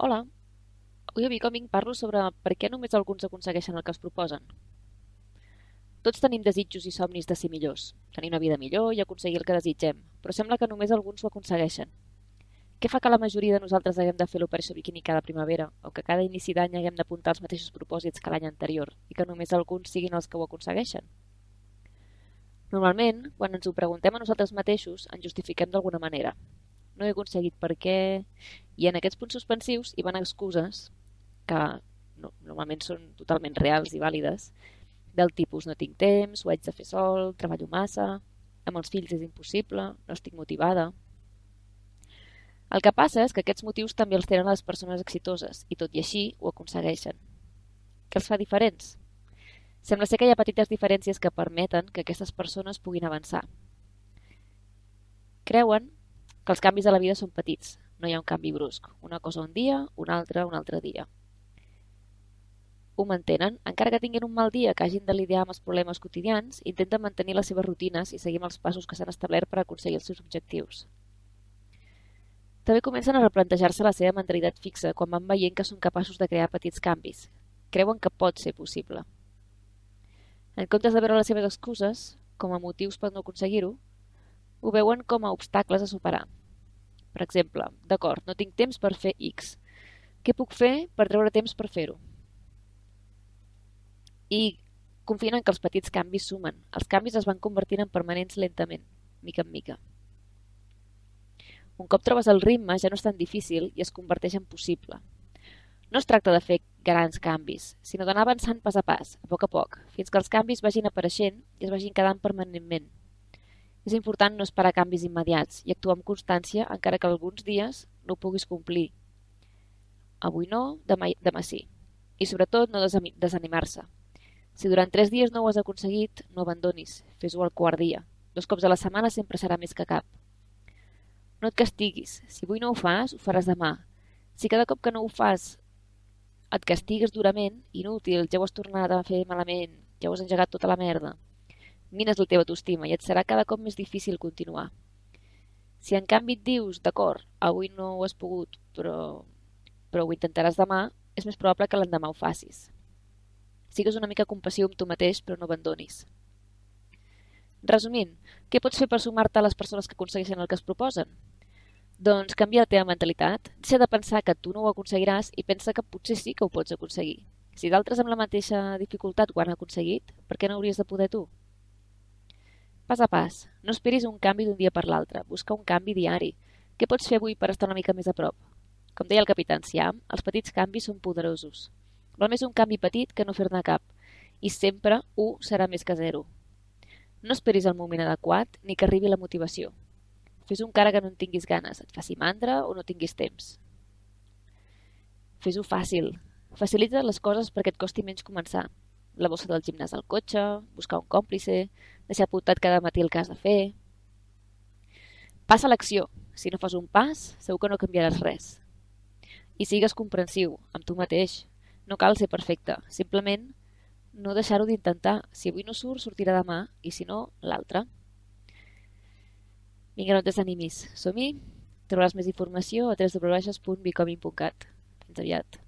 Hola, avui a Becoming parlo sobre per què només alguns aconsegueixen el que es proposen. Tots tenim desitjos i somnis de ser millors, tenir una vida millor i aconseguir el que desitgem, però sembla que només alguns ho aconsegueixen. Què fa que la majoria de nosaltres haguem de fer l'operació biquini cada primavera, o que cada inici d'any haguem d'apuntar els mateixos propòsits que l'any anterior, i que només alguns siguin els que ho aconsegueixen? Normalment, quan ens ho preguntem a nosaltres mateixos, ens justifiquem d'alguna manera. No he aconseguit per què... I en aquests punts suspensius hi van excuses que no, normalment són totalment reals i vàlides, del tipus no tinc temps, ho haig de fer sol, treballo massa, amb els fills és impossible, no estic motivada... El que passa és que aquests motius també els tenen les persones exitoses i tot i així ho aconsegueixen. Què els fa diferents? Sembla ser que hi ha petites diferències que permeten que aquestes persones puguin avançar. Creuen que els canvis de la vida són petits, no hi ha un canvi brusc, una cosa un dia, una altra un altre dia. Ho mantenen, encara que tinguin un mal dia que hagin de lidiar amb els problemes quotidians, intenten mantenir les seves rutines i seguir els passos que s'han establert per aconseguir els seus objectius. També comencen a replantejar-se la seva mentalitat fixa quan van veient que són capaços de crear petits canvis. Creuen que pot ser possible. En comptes de veure les seves excuses com a motius per no aconseguir-ho, ho veuen com a obstacles a superar. Per exemple, d'acord, no tinc temps per fer X. Què puc fer per treure temps per fer-ho? i confien en que els petits canvis sumen. Els canvis es van convertint en permanents lentament, mica en mica. Un cop trobes el ritme ja no és tan difícil i es converteix en possible. No es tracta de fer grans canvis, sinó d'anar avançant pas a pas, a poc a poc, fins que els canvis vagin apareixent i es vagin quedant permanentment. És important no esperar canvis immediats i actuar amb constància encara que alguns dies no ho puguis complir. Avui no, demà, demà sí. I sobretot no desanimar-se. Si durant tres dies no ho has aconseguit, no abandonis, fes-ho al quart dia. Dos cops a la setmana sempre serà més que cap. No et castiguis. Si avui no ho fas, ho faràs demà. Si cada cop que no ho fas et castigues durament, inútil, ja ho has tornat a fer malament, ja ho has engegat tota la merda. Mines la teva autoestima i et serà cada cop més difícil continuar. Si en canvi et dius, d'acord, avui no ho has pogut, però, però ho intentaràs demà, és més probable que l'endemà ho facis. Sigues una mica compassiu amb tu mateix, però no abandonis. Resumint, què pots fer per sumar-te a les persones que aconsegueixen el que es proposen? Doncs canvia la teva mentalitat, deixa de pensar que tu no ho aconseguiràs i pensa que potser sí que ho pots aconseguir. Si d'altres amb la mateixa dificultat ho han aconseguit, per què no hauries de poder tu? Pas a pas, no esperis un canvi d'un dia per l'altre, busca un canvi diari. Què pots fer avui per estar una mica més a prop? Com deia el capità Siam, els petits canvis són poderosos. Val més un canvi petit que no fer-ne cap, i sempre 1 serà més que 0. No esperis el moment adequat ni que arribi la motivació. Fes un cara que no en tinguis ganes, et faci mandra o no tinguis temps. Fes-ho fàcil. Facilita les coses perquè et costi menys començar. La bossa del gimnàs al cotxe, buscar un còmplice, deixar apuntat cada matí el que has de fer... Passa l'acció. Si no fas un pas, segur que no canviaràs res. I sigues comprensiu, amb tu mateix, no cal ser perfecte, simplement no deixar-ho d'intentar. Si avui no surt, sortirà demà, i si no, l'altre. Vinga, no et desanimis. Som-hi? Trobaràs més informació a www.becoming.cat. Fins aviat.